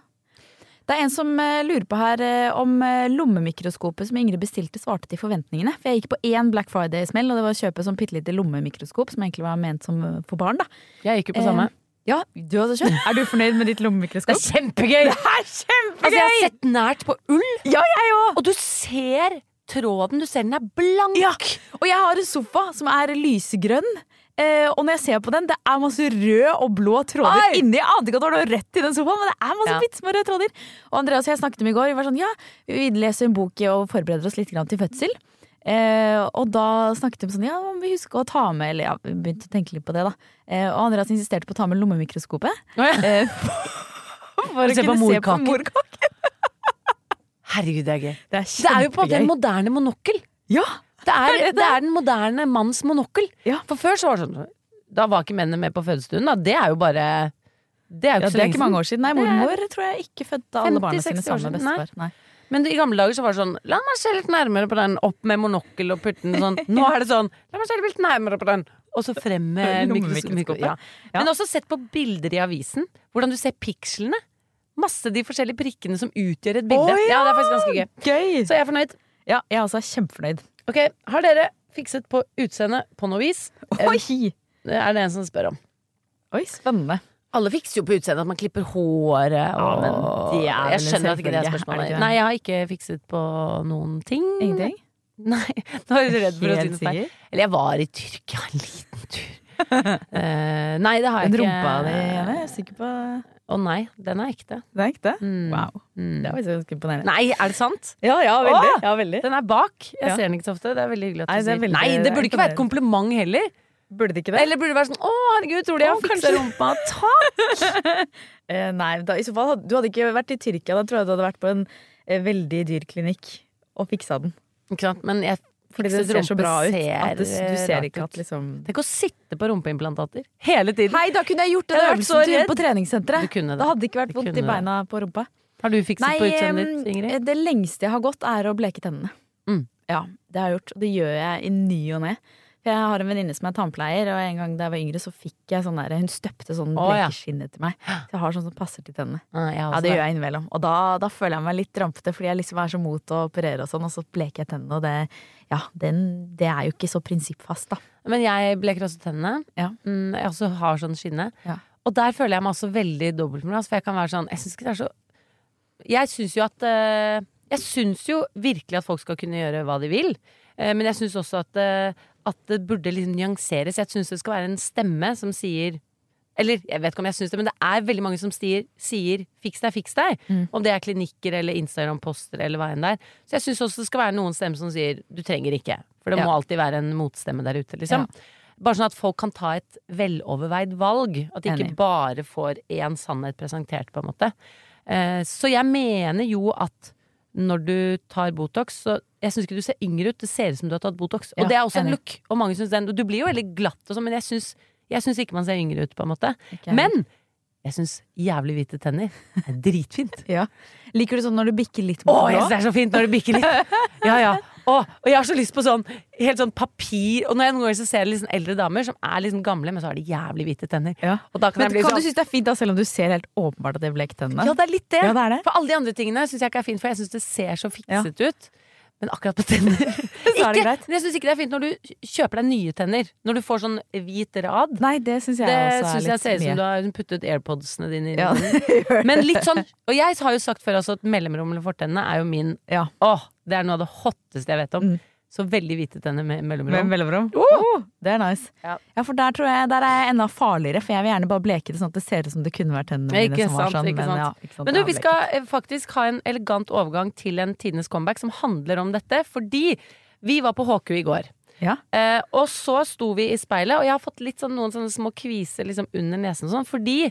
Det er en som eh, lurer på her eh, om eh, lommemikroskopet som Ingrid bestilte, svarte til forventningene. For jeg gikk på én Black Friday-smell, og det var å kjøpe sånn bitte lite lommemikroskop som egentlig var ment som for barn, da. Jeg gikk jo på Eh, samme. Ja, du hadde kjøpt. Er du fornøyd med ditt lommemikroskop? Det er kjempegøy! Det er kjempegøy! Altså, jeg har sett nært på ull, Ja, jeg òg! og du ser tråden. Du ser den er blank. Ja. Og jeg har en sofa som er lysegrønn. Eh, og når jeg ser på den, det er masse rød og blå tråder Oi! inni. Jeg ante ikke at det var rett i den sofaen, men det er masse Ja. bitte små røde tråder. Og Andreas og jeg snakket om i går. Vi var sånn, ja, vi leser en bok og forbereder oss litt til fødsel. Eh, og da snakket vi om sånn, ja, om vi husker å ta med Eller ja, vi begynte å tenke litt på det, da. Eh, og Andreas insisterte på å ta med lommemikroskopet. Oh, ja. Eh, for å Se på kunne se på morkaken. Herregud, det er gøy. Det er Det er jo på en måte en moderne monokkel. Ja, Det er, det er den moderne manns monokkel. Ja. For før så var det sånn Da var ikke mennene med på fødestuen. Da. Det er jo bare Det er jo ja, ikke så det er ikke mange år siden. Nei, mormor tror jeg ikke fødte alle barna sine sammen med bestefar. Men i gamle dager så var det sånn La meg se litt nærmere på den. Opp med monokkel og putte den sånn. Nå er det sånn La meg se litt nærmere på den. Og så frem med mikroskopet. Ja. Ja. Men også sett på bilder i avisen. Hvordan du ser pikslene. Masse de forskjellige prikkene som utgjør et bilde. Å, ja. det er faktisk ganske gøy. Gøy! Så jeg er fornøyd. Ja, jeg er også kjempefornøyd. Ok, Har dere fikset på utseendet på noe vis? Oi! Det er det en som spør om. Oi, spennende. Alle fikser jo på utseendet at man klipper håret. Og... men det er jeg skjønner at ikke det er er spørsmålet. det? Nei, jeg har ikke fikset på noen ting. Ingenting? Nei, nå er jeg redd for å si noe feil. Eller jeg var i Tyrkia en liten tur. Eh, nei, det har jeg Den ikke. rumpa di, er jeg er sikker på Å nei, den er ekte. Den er ekte? Mm. Wow. Mm. Det var ganske imponerende. Nei, er det sant? Ja, ja, veldig. Ja, veldig. Den er bak. Jeg Ja. ser den ikke så ofte. Det er veldig hyggelig at du det er sier Nei, det burde ikke være et kompliment heller. Burde det ikke det? Eller burde det være sånn Å, herregud, tror de jeg har fiksa rumpa? Takk! Eh, nei, da, i så fall du hadde ikke vært i Tyrkia. Da tror jeg du hadde vært på en eh, veldig dyr klinikk og fiksa den. Ikke sant, men jeg Fordi det ser så bra ut. ser, At det, du ser ikke at liksom Tenk å sitte på rumpeimplantater hele tiden. Hei, da kunne jeg gjort den øvelsen på treningssenteret. Det. Da hadde ikke vært vondt i det. beina på rumpa. Har du fikset Nei, på utseendet ditt, Ingrid? det lengste jeg har gått, er å bleke tennene. Mm. Ja, det har jeg gjort. Det gjør jeg i ny og ne. For jeg har en venninne som er tannpleier, og en gang da jeg var yngre, så fikk jeg sånn der Hun støpte sånn blekeskinne til meg. Så jeg har sånn som passer til tennene. Ah, Ja, det gjør jeg innimellom. Og da, da føler jeg meg litt rampete, fordi jeg liksom er så mot å operere og sånn, og så bleker jeg tennene, og det, ja, den, det er jo ikke så prinsippfast, da. Men jeg bleker også tennene. Ja. Mm, jeg også har sånn skinne. Ja. Og der føler jeg meg også veldig dobbeltmoralsk, For jeg kan være sånn Jeg syns ikke det er så Jeg syns jo at eh, Jeg syns jo virkelig at folk skal kunne gjøre hva de vil. Eh, men jeg syns også at, eh, at det burde liksom nyanseres. Jeg syns det skal være en stemme som sier eller jeg vet ikke om jeg syns det, men det er veldig mange som sier, sier 'fiks deg, fiks deg'. Mm. Om det er klinikker eller Instagram-poster eller hva enn det er. Så jeg syns også det skal være noen stemmer som sier 'du trenger ikke'. For det Ja. må alltid være en motstemme der ute, liksom. Bare sånn at folk kan ta et veloverveid valg. At de ikke Enig. bare får én sannhet presentert, på en måte. Eh, så jeg mener jo at når du tar Botox, så Jeg syns ikke du ser yngre ut. Det ser ut som du har tatt Botox. Og Ja, det er også en look. Og mange synes den. Du blir jo veldig glatt og sånn, men jeg syns, jeg syns ikke man ser yngre ut, på en måte. Okay. Men jeg syns jævlig hvite tenner er dritfint. Ja. Liker du sånn når du bikker litt Å, mot jeg blå? synes det er så fint når du bikker litt! Ja, ja. Å, og jeg har så lyst på sånn helt sånn papir Og når jeg noen ganger så ser liksom eldre damer som er liksom gamle, men så har de jævlig hvite tenner. Ja. Og da kan Men jeg bli kan sånn du synes det er fint da, selv om du ser helt åpenbart at det er blekt tennene? Ja, det er litt det. Ja, det er det. For alle de andre tingene syns jeg ikke er fint, for jeg syns det ser så fikset ut. Men akkurat på tenner er ikke, jeg syns ikke det er fint når du kjøper deg nye tenner. Når du får sånn hvit rad. Nei, det syns jeg Det litt jeg ser ut som du har puttet airpodsene dine inn i Ja. Men litt sånn Og jeg har jo sagt før også at mellomrom eller fortennene er jo min Ja. Åh, det er noe av det hotteste jeg vet om. Mm. Så veldig hvite tenner med Med mellomrom. mellomrom? Oh, det er nice. Ja. Ja. for der tror jeg Der er jeg enda farligere, for jeg vil gjerne bare bleke det sånn at det ser ut som det kunne vært tennene mine Ikke som var sant, sånn. ikke men sant. ja, ikke sant, Men du, vi skal eh, faktisk ha en elegant overgang til en tidenes comeback som handler om dette, fordi vi var på HQ i går. Ja. Eh, og så sto vi i speilet, og jeg har fått litt sånn, noen sånne små kviser liksom under nesen og sånn, fordi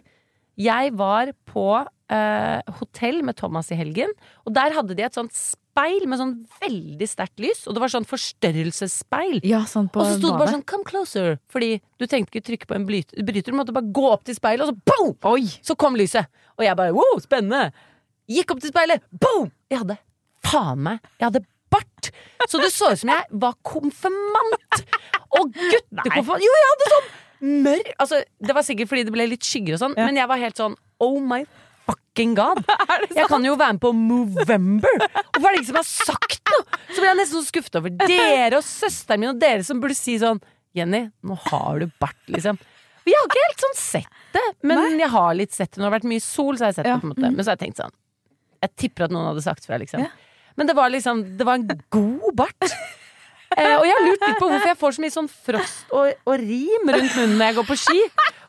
jeg var på eh, hotell med Thomas i helgen. Og der hadde de et sånt speil med sånn veldig sterkt lys. Og det var sånn forstørrelsesspeil. Ja, sånn på Og så sto det bare sånn 'come closer', fordi du trengte ikke trykke på en bryter. Du måtte bare gå opp til speilet, og så boom! Oi! Så kom lyset. Og jeg bare wow, spennende. Gikk opp til speilet, boom! Jeg hadde faen meg Jeg hadde bart. Så det så ut som jeg var konfirmant. Og guttekonfirmant. Jo, jeg hadde sånn mørk Altså, det var sikkert fordi det ble litt skygger og sånn, Ja. men jeg var helt sånn oh my fucking god. Jeg kan jo være med på Movember. Hvorfor er det ingen som har sagt noe? Så blir jeg nesten så skuffet over dere og søsteren min og dere som burde si sånn Jenny, nå har du bart, liksom. Jeg har ikke helt sånn sett det, men jeg har litt sett det. Når det har vært mye sol, så har jeg sett Ja, det. på en måte Men så har jeg tenkt sånn Jeg tipper at noen hadde sagt fra, liksom. Ja. Men det var liksom Det var en god bart. Eh, og jeg har lurt litt på hvorfor jeg får så mye sånn frost og, og rim rundt munnen når jeg går på ski.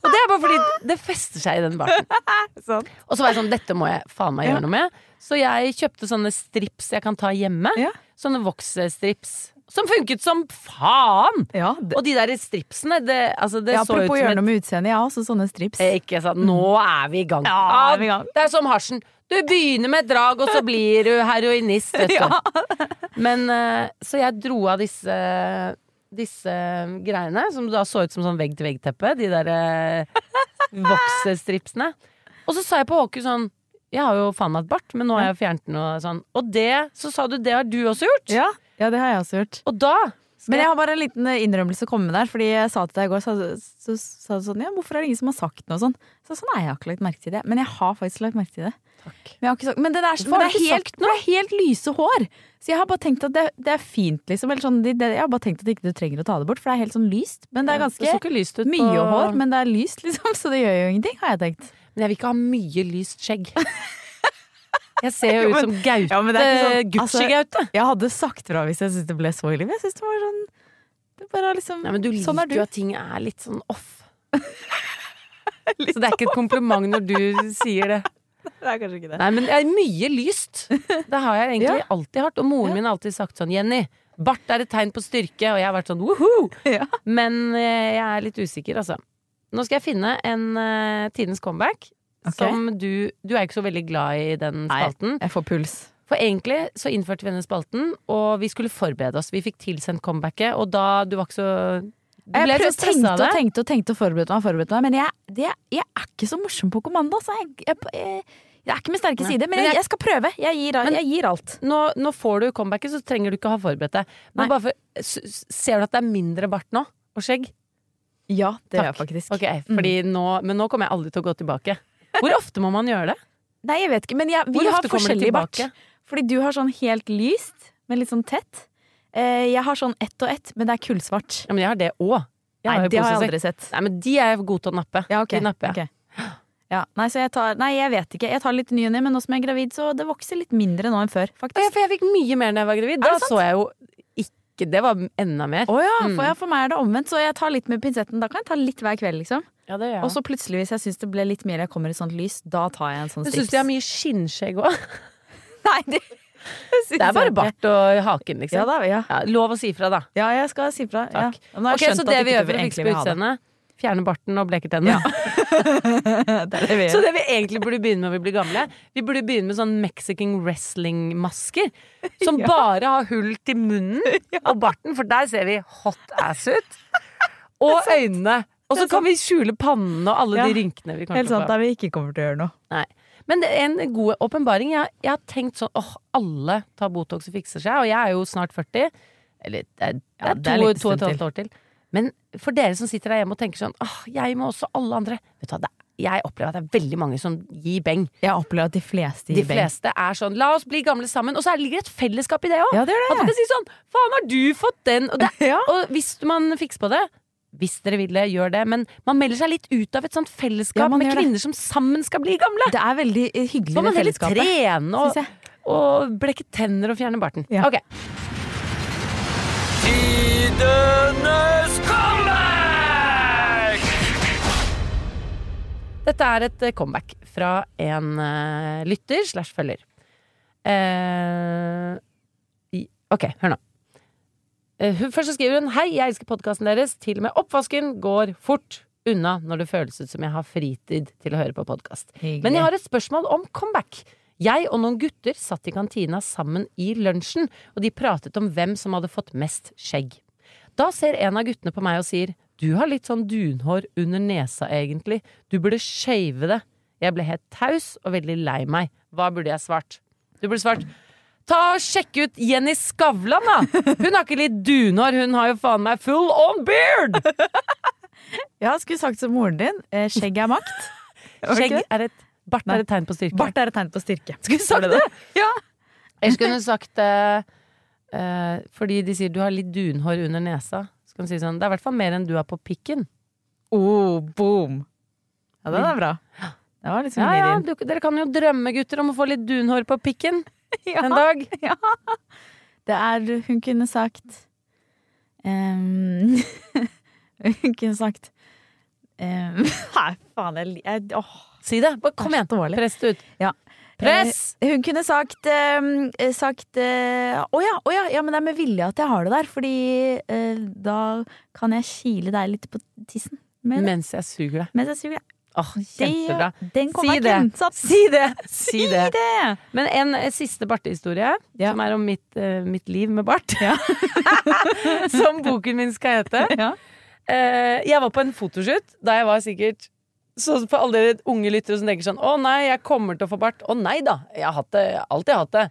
Og det er bare fordi det fester seg i den barten. Sånn. Og så var jeg sånn, dette må jeg faen meg gjøre noe med. Så jeg kjøpte sånne strips jeg kan ta hjemme. Ja. Sånne voksstrips. Som funket som faen! Ja, det, Og de der stripsene, det, altså det ja, så ut apropos gjøre noe med utseendet, jeg har også sånne strips. Eh, Ikke sant, nå er vi i gang. Ja, er vi i gang. Det er som hasjen. Du begynner med et drag, og så blir du heroinist, vet du. Ja. Men eh, Så jeg dro av disse disse greiene, som da så ut som sånn vegg-til-vegg-teppe. De der eh, voksestripsene. Og så sa jeg på Håku sånn Jeg har jo faen meg et bart, men nå har jeg fjernet den og sånn. Og det, så sa du det har du også gjort. Ja, ja, det har jeg også gjort. Og da Men jeg har bare en liten innrømmelse å komme med der. Fordi jeg sa til deg i går, så, så, sa du sånn Ja, hvorfor er det ingen som har sagt noe sånn? Så sånn, er jeg har ikke lagt merke til det. Men jeg har faktisk lagt merke til det. Men, ikke sagt, men det, der, men det, er helt, det er helt lyse hår. Så jeg har bare tenkt at det, det er fint, liksom. Eller sånn, jeg har bare tenkt at ikke du trenger å ta det bort, for det er helt sånn lyst. Men det er ganske mye på hår, men det er lyst, liksom. Så det gjør jo ingenting, har jeg tenkt. Men jeg vil ikke ha mye lyst skjegg. Jeg ser jo ut som Gaute. Ja, men det er ikke sånn- Gucci-Gaute. Jeg hadde sagt fra hvis jeg syntes det ble så ille, jeg syns det var sånn det bare er liksom, Nei, men du liker Sånn er jo at ting er litt sånn off. Så det er ikke et kompliment når du sier det. Det er kanskje ikke det. Nei, men det er mye lyst. Det har jeg egentlig Ja. alltid hatt. Og moren min har alltid sagt sånn Jenny, bart er et tegn på styrke. Og jeg har vært sånn woho! Ja. Men eh, jeg er litt usikker, altså. Nå skal jeg finne en eh, Tidens comeback. Okay. Som du Du er ikke så veldig glad i den spalten. Nei. Jeg får puls. For egentlig så innførte vi denne spalten, og vi skulle forberede oss. Vi fikk tilsendt comebacket, og da Du var ikke så Jeg ble prøvde, tenkte og tenkte og tenkte og forberedte meg, forberedte meg men jeg, det, jeg er ikke så morsom på kommando. Så Jeg, jeg, det er ikke min sterke side, men jeg, skal prøve. Jeg gir, gir alt. Nå, nå får du comebacket, så trenger du ikke å ha forberedt deg. Men bare for, ser du at det er mindre bart nå? Og skjegg? Ja, det gjør jeg faktisk. Okay, fordi nå, Men nå kommer jeg aldri til å gå tilbake. Hvor ofte må man gjøre det? Nei, jeg vet ikke, men vi Hvor har forskjellig bart. Fordi du har sånn helt lyst, men litt sånn tett. Eh, jeg har sånn ett og ett, men det er kullsvart. Ja, men jeg har det òg. Nei, det har jeg aldri sett. Nei, men de er jeg god til å nappe. Ja, ok. De napper jeg. Okay. Ja, nei, så jeg tar Nei, jeg vet ikke. Jeg tar litt ny og ny, men nå som jeg er gravid, så det vokser litt mindre nå enn før, faktisk. ja, for jeg fikk mye mer da jeg var gravid. Da så jeg jo ikke Det var enda mer. Å ja, Mm. for, ja, for meg er det omvendt, så jeg tar litt med pinsetten. Da kan jeg ta litt hver kveld, liksom. Ja, det gjør jeg. Og så plutselig, hvis jeg syns det ble litt mer jeg kommer i sånt lys, da tar jeg en sånn stips Du syns de har mye skinnskjegg òg? Nei, det, Det er bare bart og haken, liksom. Ja, da, ja. Ja, lov å si fra, da. ja, jeg skal si fra. Ja. Takk. Ok, Så det vi gjør for å fikse på utseendet, fjerne barten og bleke tennene. det det Så det vi egentlig burde begynne med når vi blir gamle, vi burde begynne med sånn Mexican wrestling-masker. Som bare har hull til munnen og barten, for der ser vi hot ass ut. Og øynene. Og så kan vi skjule pannen og alle de rynkene vi kommer Helt til å sant, få. der vi ikke kommer til å gjøre noe. Nei. Men det er en god åpenbaring. Jeg, jeg har tenkt sånn åh, alle tar Botox og fikser seg, og jeg er jo snart 40. Eller det er, det Ja, er det er to, og et halvt år til. Men for dere som sitter der hjemme og tenker sånn åh, jeg må også alle andre Vet du hva, det, jeg opplever at det er veldig mange som gir beng. Jeg opplever at de fleste De gir beng. fleste er sånn la oss bli gamle sammen. Og så er- ligger det et fellesskap i det òg. Ja, det gjør At man kan si sånn faen, har du fått den? Og, det, Ja. og hvis man fikser på det hvis dere vil det, gjør det. Men man melder seg litt ut av et sånt fellesskap Ja, med kvinner det. som sammen skal bli gamle. Det er veldig hyggelig Så fellesskapet. man det heller trene og, og blekke tenner og fjerne barten. Ja. Ok. Tidenes comeback! Dette er et eh, comeback fra en uh, lytter slash følger. Uh, i- ok, hør nå. Eh, først så skriver hun Hei, jeg elsker podkasten deres. Til og med oppvasken går fort. unna når det føles ut som jeg har fritid til å høre på podkast. Men jeg har et spørsmål om comeback. Jeg og noen gutter satt i kantina sammen i lunsjen, og de pratet om hvem som hadde fått mest skjegg. Da ser en av guttene på meg og sier du har litt sånn dunhår under nesa egentlig, du burde shave det. Jeg ble helt taus og veldig lei meg. Hva burde jeg svart? Du burde svart Ta og Sjekk ut Jenny Skavlan, da! Hun har ikke litt dunhår, hun har jo faen meg full on beard! Ja, skulle sagt som moren din. eh, Skjegg er makt. Var det Skjegg ikke det? er et Bart Nei. er et tegn på styrke. Bart er et tegn på styrke. Skulle sagt det? Ja. Eller skulle hun sagt eh, eh, Fordi de sier du har litt dunhår under nesa. Så kan hun si sånn Det er i hvert fall mer enn du har på pikken. Oh, boom. Ja, den er bra. Det var liksom Ja, ja, ja, du, dere kan jo drømme, gutter, om å få litt dunhår på pikken ja. en dag. Det er Hun kunne sagt um, Hun kunne sagt Nei, faen, jeg, jeg åh, Si det. Bare kom igjen. Press det ut. Ja. Press! Eh, hun kunne sagt eh, Sagt eh, Å ja, å ja, ja, men det er med vilje at jeg har det der, fordi eh, da kan jeg kile deg litt på tissen. Mens jeg suger deg. mens jeg suger deg. Åh, kjempebra. Det, Si det. si, det. Si det! Si det. Men en eh, siste Barte-historie, Ja. som er om mitt, uh, mitt liv med Bart. Ja. som boken min skal hete. Ja. Uh, jeg var på en fotoshoot da jeg var sikkert Så for alle dere unge lyttere som tenker sånn Å nei, jeg kommer til å få bart. Å nei da, jeg har hatt det, alltid hatt det.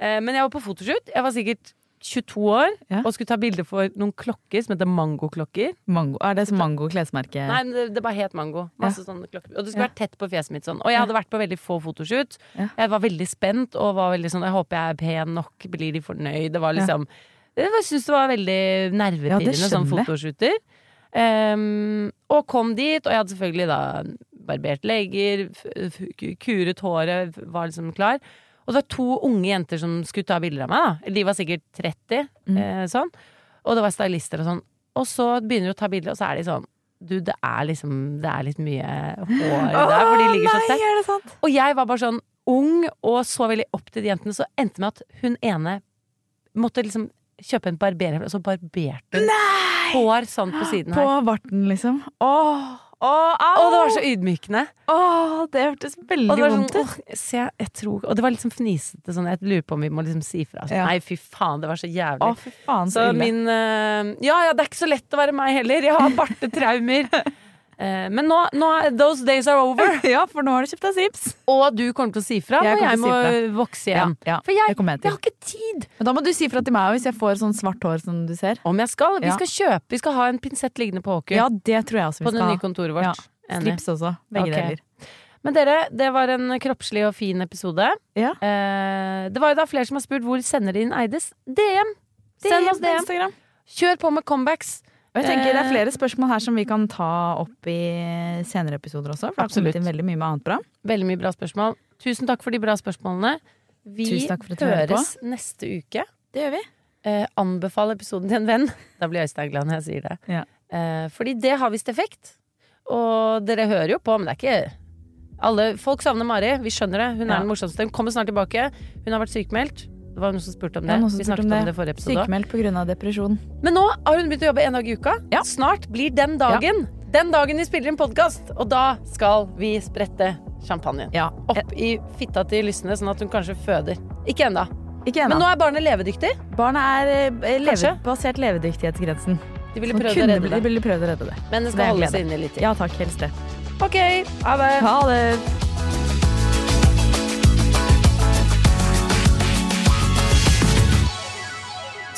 Men jeg var på fotoshoot. Jeg var sikkert 22 år Ja. og skulle ta bilde for noen klokker som heter Mangoklokker. Mango. Er det mango klesmerke? Nei, det, det bare het Mango. Masse sånne klokker. Og det skulle Ja. være tett på fjeset mitt sånn. Og jeg hadde vært på veldig få fotoshoot. Ja. Jeg var veldig spent og var veldig sånn Jeg håper jeg er pen nok, blir de fornøyd? Det var liksom Jeg syns det var veldig Ja, nervepirrende sånn fotoshooter. Um, og kom dit, og jeg hadde selvfølgelig da barbert legger, kuret håret, var liksom klar. Og det var to unge jenter som skulle ta bilder av meg. da De var sikkert 30, Mm. eh, sånn. Og det var stylister og sånn. Og så begynner de å ta bilder, og så er de sånn Du, det er liksom Det er litt mye hår der, for de ligger så tett. Og jeg var bare sånn ung og så veldig opp til de jentene, så endte med at hun ene måtte liksom kjøpe en barberer, og så barberte hun hår sånn på siden her. På varten, liksom. Åh, åh, au! Og det var så ydmykende. Åh, det hørtes veldig vondt sånn, ut. tror Og det var liksom fnisete sånn, jeg lurer på om vi må liksom si fra. Så, Ja. Nei, fy faen, det var så jævlig. Åh, faen, så, Så min uh, Ja, ja, det er ikke så lett å være meg heller. Jeg har bartetraumer. Eh, men nå, nå those days are over. Ja, for nå har du kjøpt deg sips. Og du kommer til å si fra Jeg når jeg må vokse igjen. Ja, ja, For jeg, jeg jeg har ikke tid. Men da må du si fra til meg hvis jeg får sånn svart hår som du ser. Om jeg skal. Vi skal kjøpe. Vi skal ha en pinsett liggende på Håker. Ja, det tror jeg også på vi det skal nye ha. kontoret vårt. Slips også. Begge okay. deler. Men dere, det var en kroppslig og fin episode. Ja. Eh, det var jo da flere som har spurt hvor sender de inn Eides. DM! Send oss på DM. Kjør på med comebacks. Og jeg tenker Det er Eh, flere spørsmål her som vi kan ta opp i senere episoder også. For det har kommet inn veldig mye med annet bra. Veldig mye bra spørsmål. Tusen takk for de bra spørsmålene. Vi høres neste uke. Det gjør vi. Eh, anbefal episoden til en venn. Da blir Øystein glad når jeg sier det. Ja. Eh, fordi det har visst effekt. Og dere hører jo på, men det er ikke alle, Folk savner Mari, vi skjønner det. Hun Ja. er den morsomste. Hun kommer snart tilbake. Hun har vært sykemeldt. Det var noen som spurte om det. Ja, vi snakket om om det, det. i forrige episode. Sykemeldt pga. depresjon. Men nå har hun begynt å jobbe en dag i uka. Ja. Snart blir den dagen. Den dagen vi spiller en podkast. Og da skal vi sprette champagnen. Ja. Opp i fitta til lysne, sånn at hun kanskje føder. Ikke ennå. Men nå er barnet levedyktig. Barnet er eh, leve, basert levedyktighetsgrensen. De ville prøvd å redde det. De ville prøvd å redde det. Men det skal det holde seg inne litt til. Ja takk, helst det. Ok, ha det. Ha det.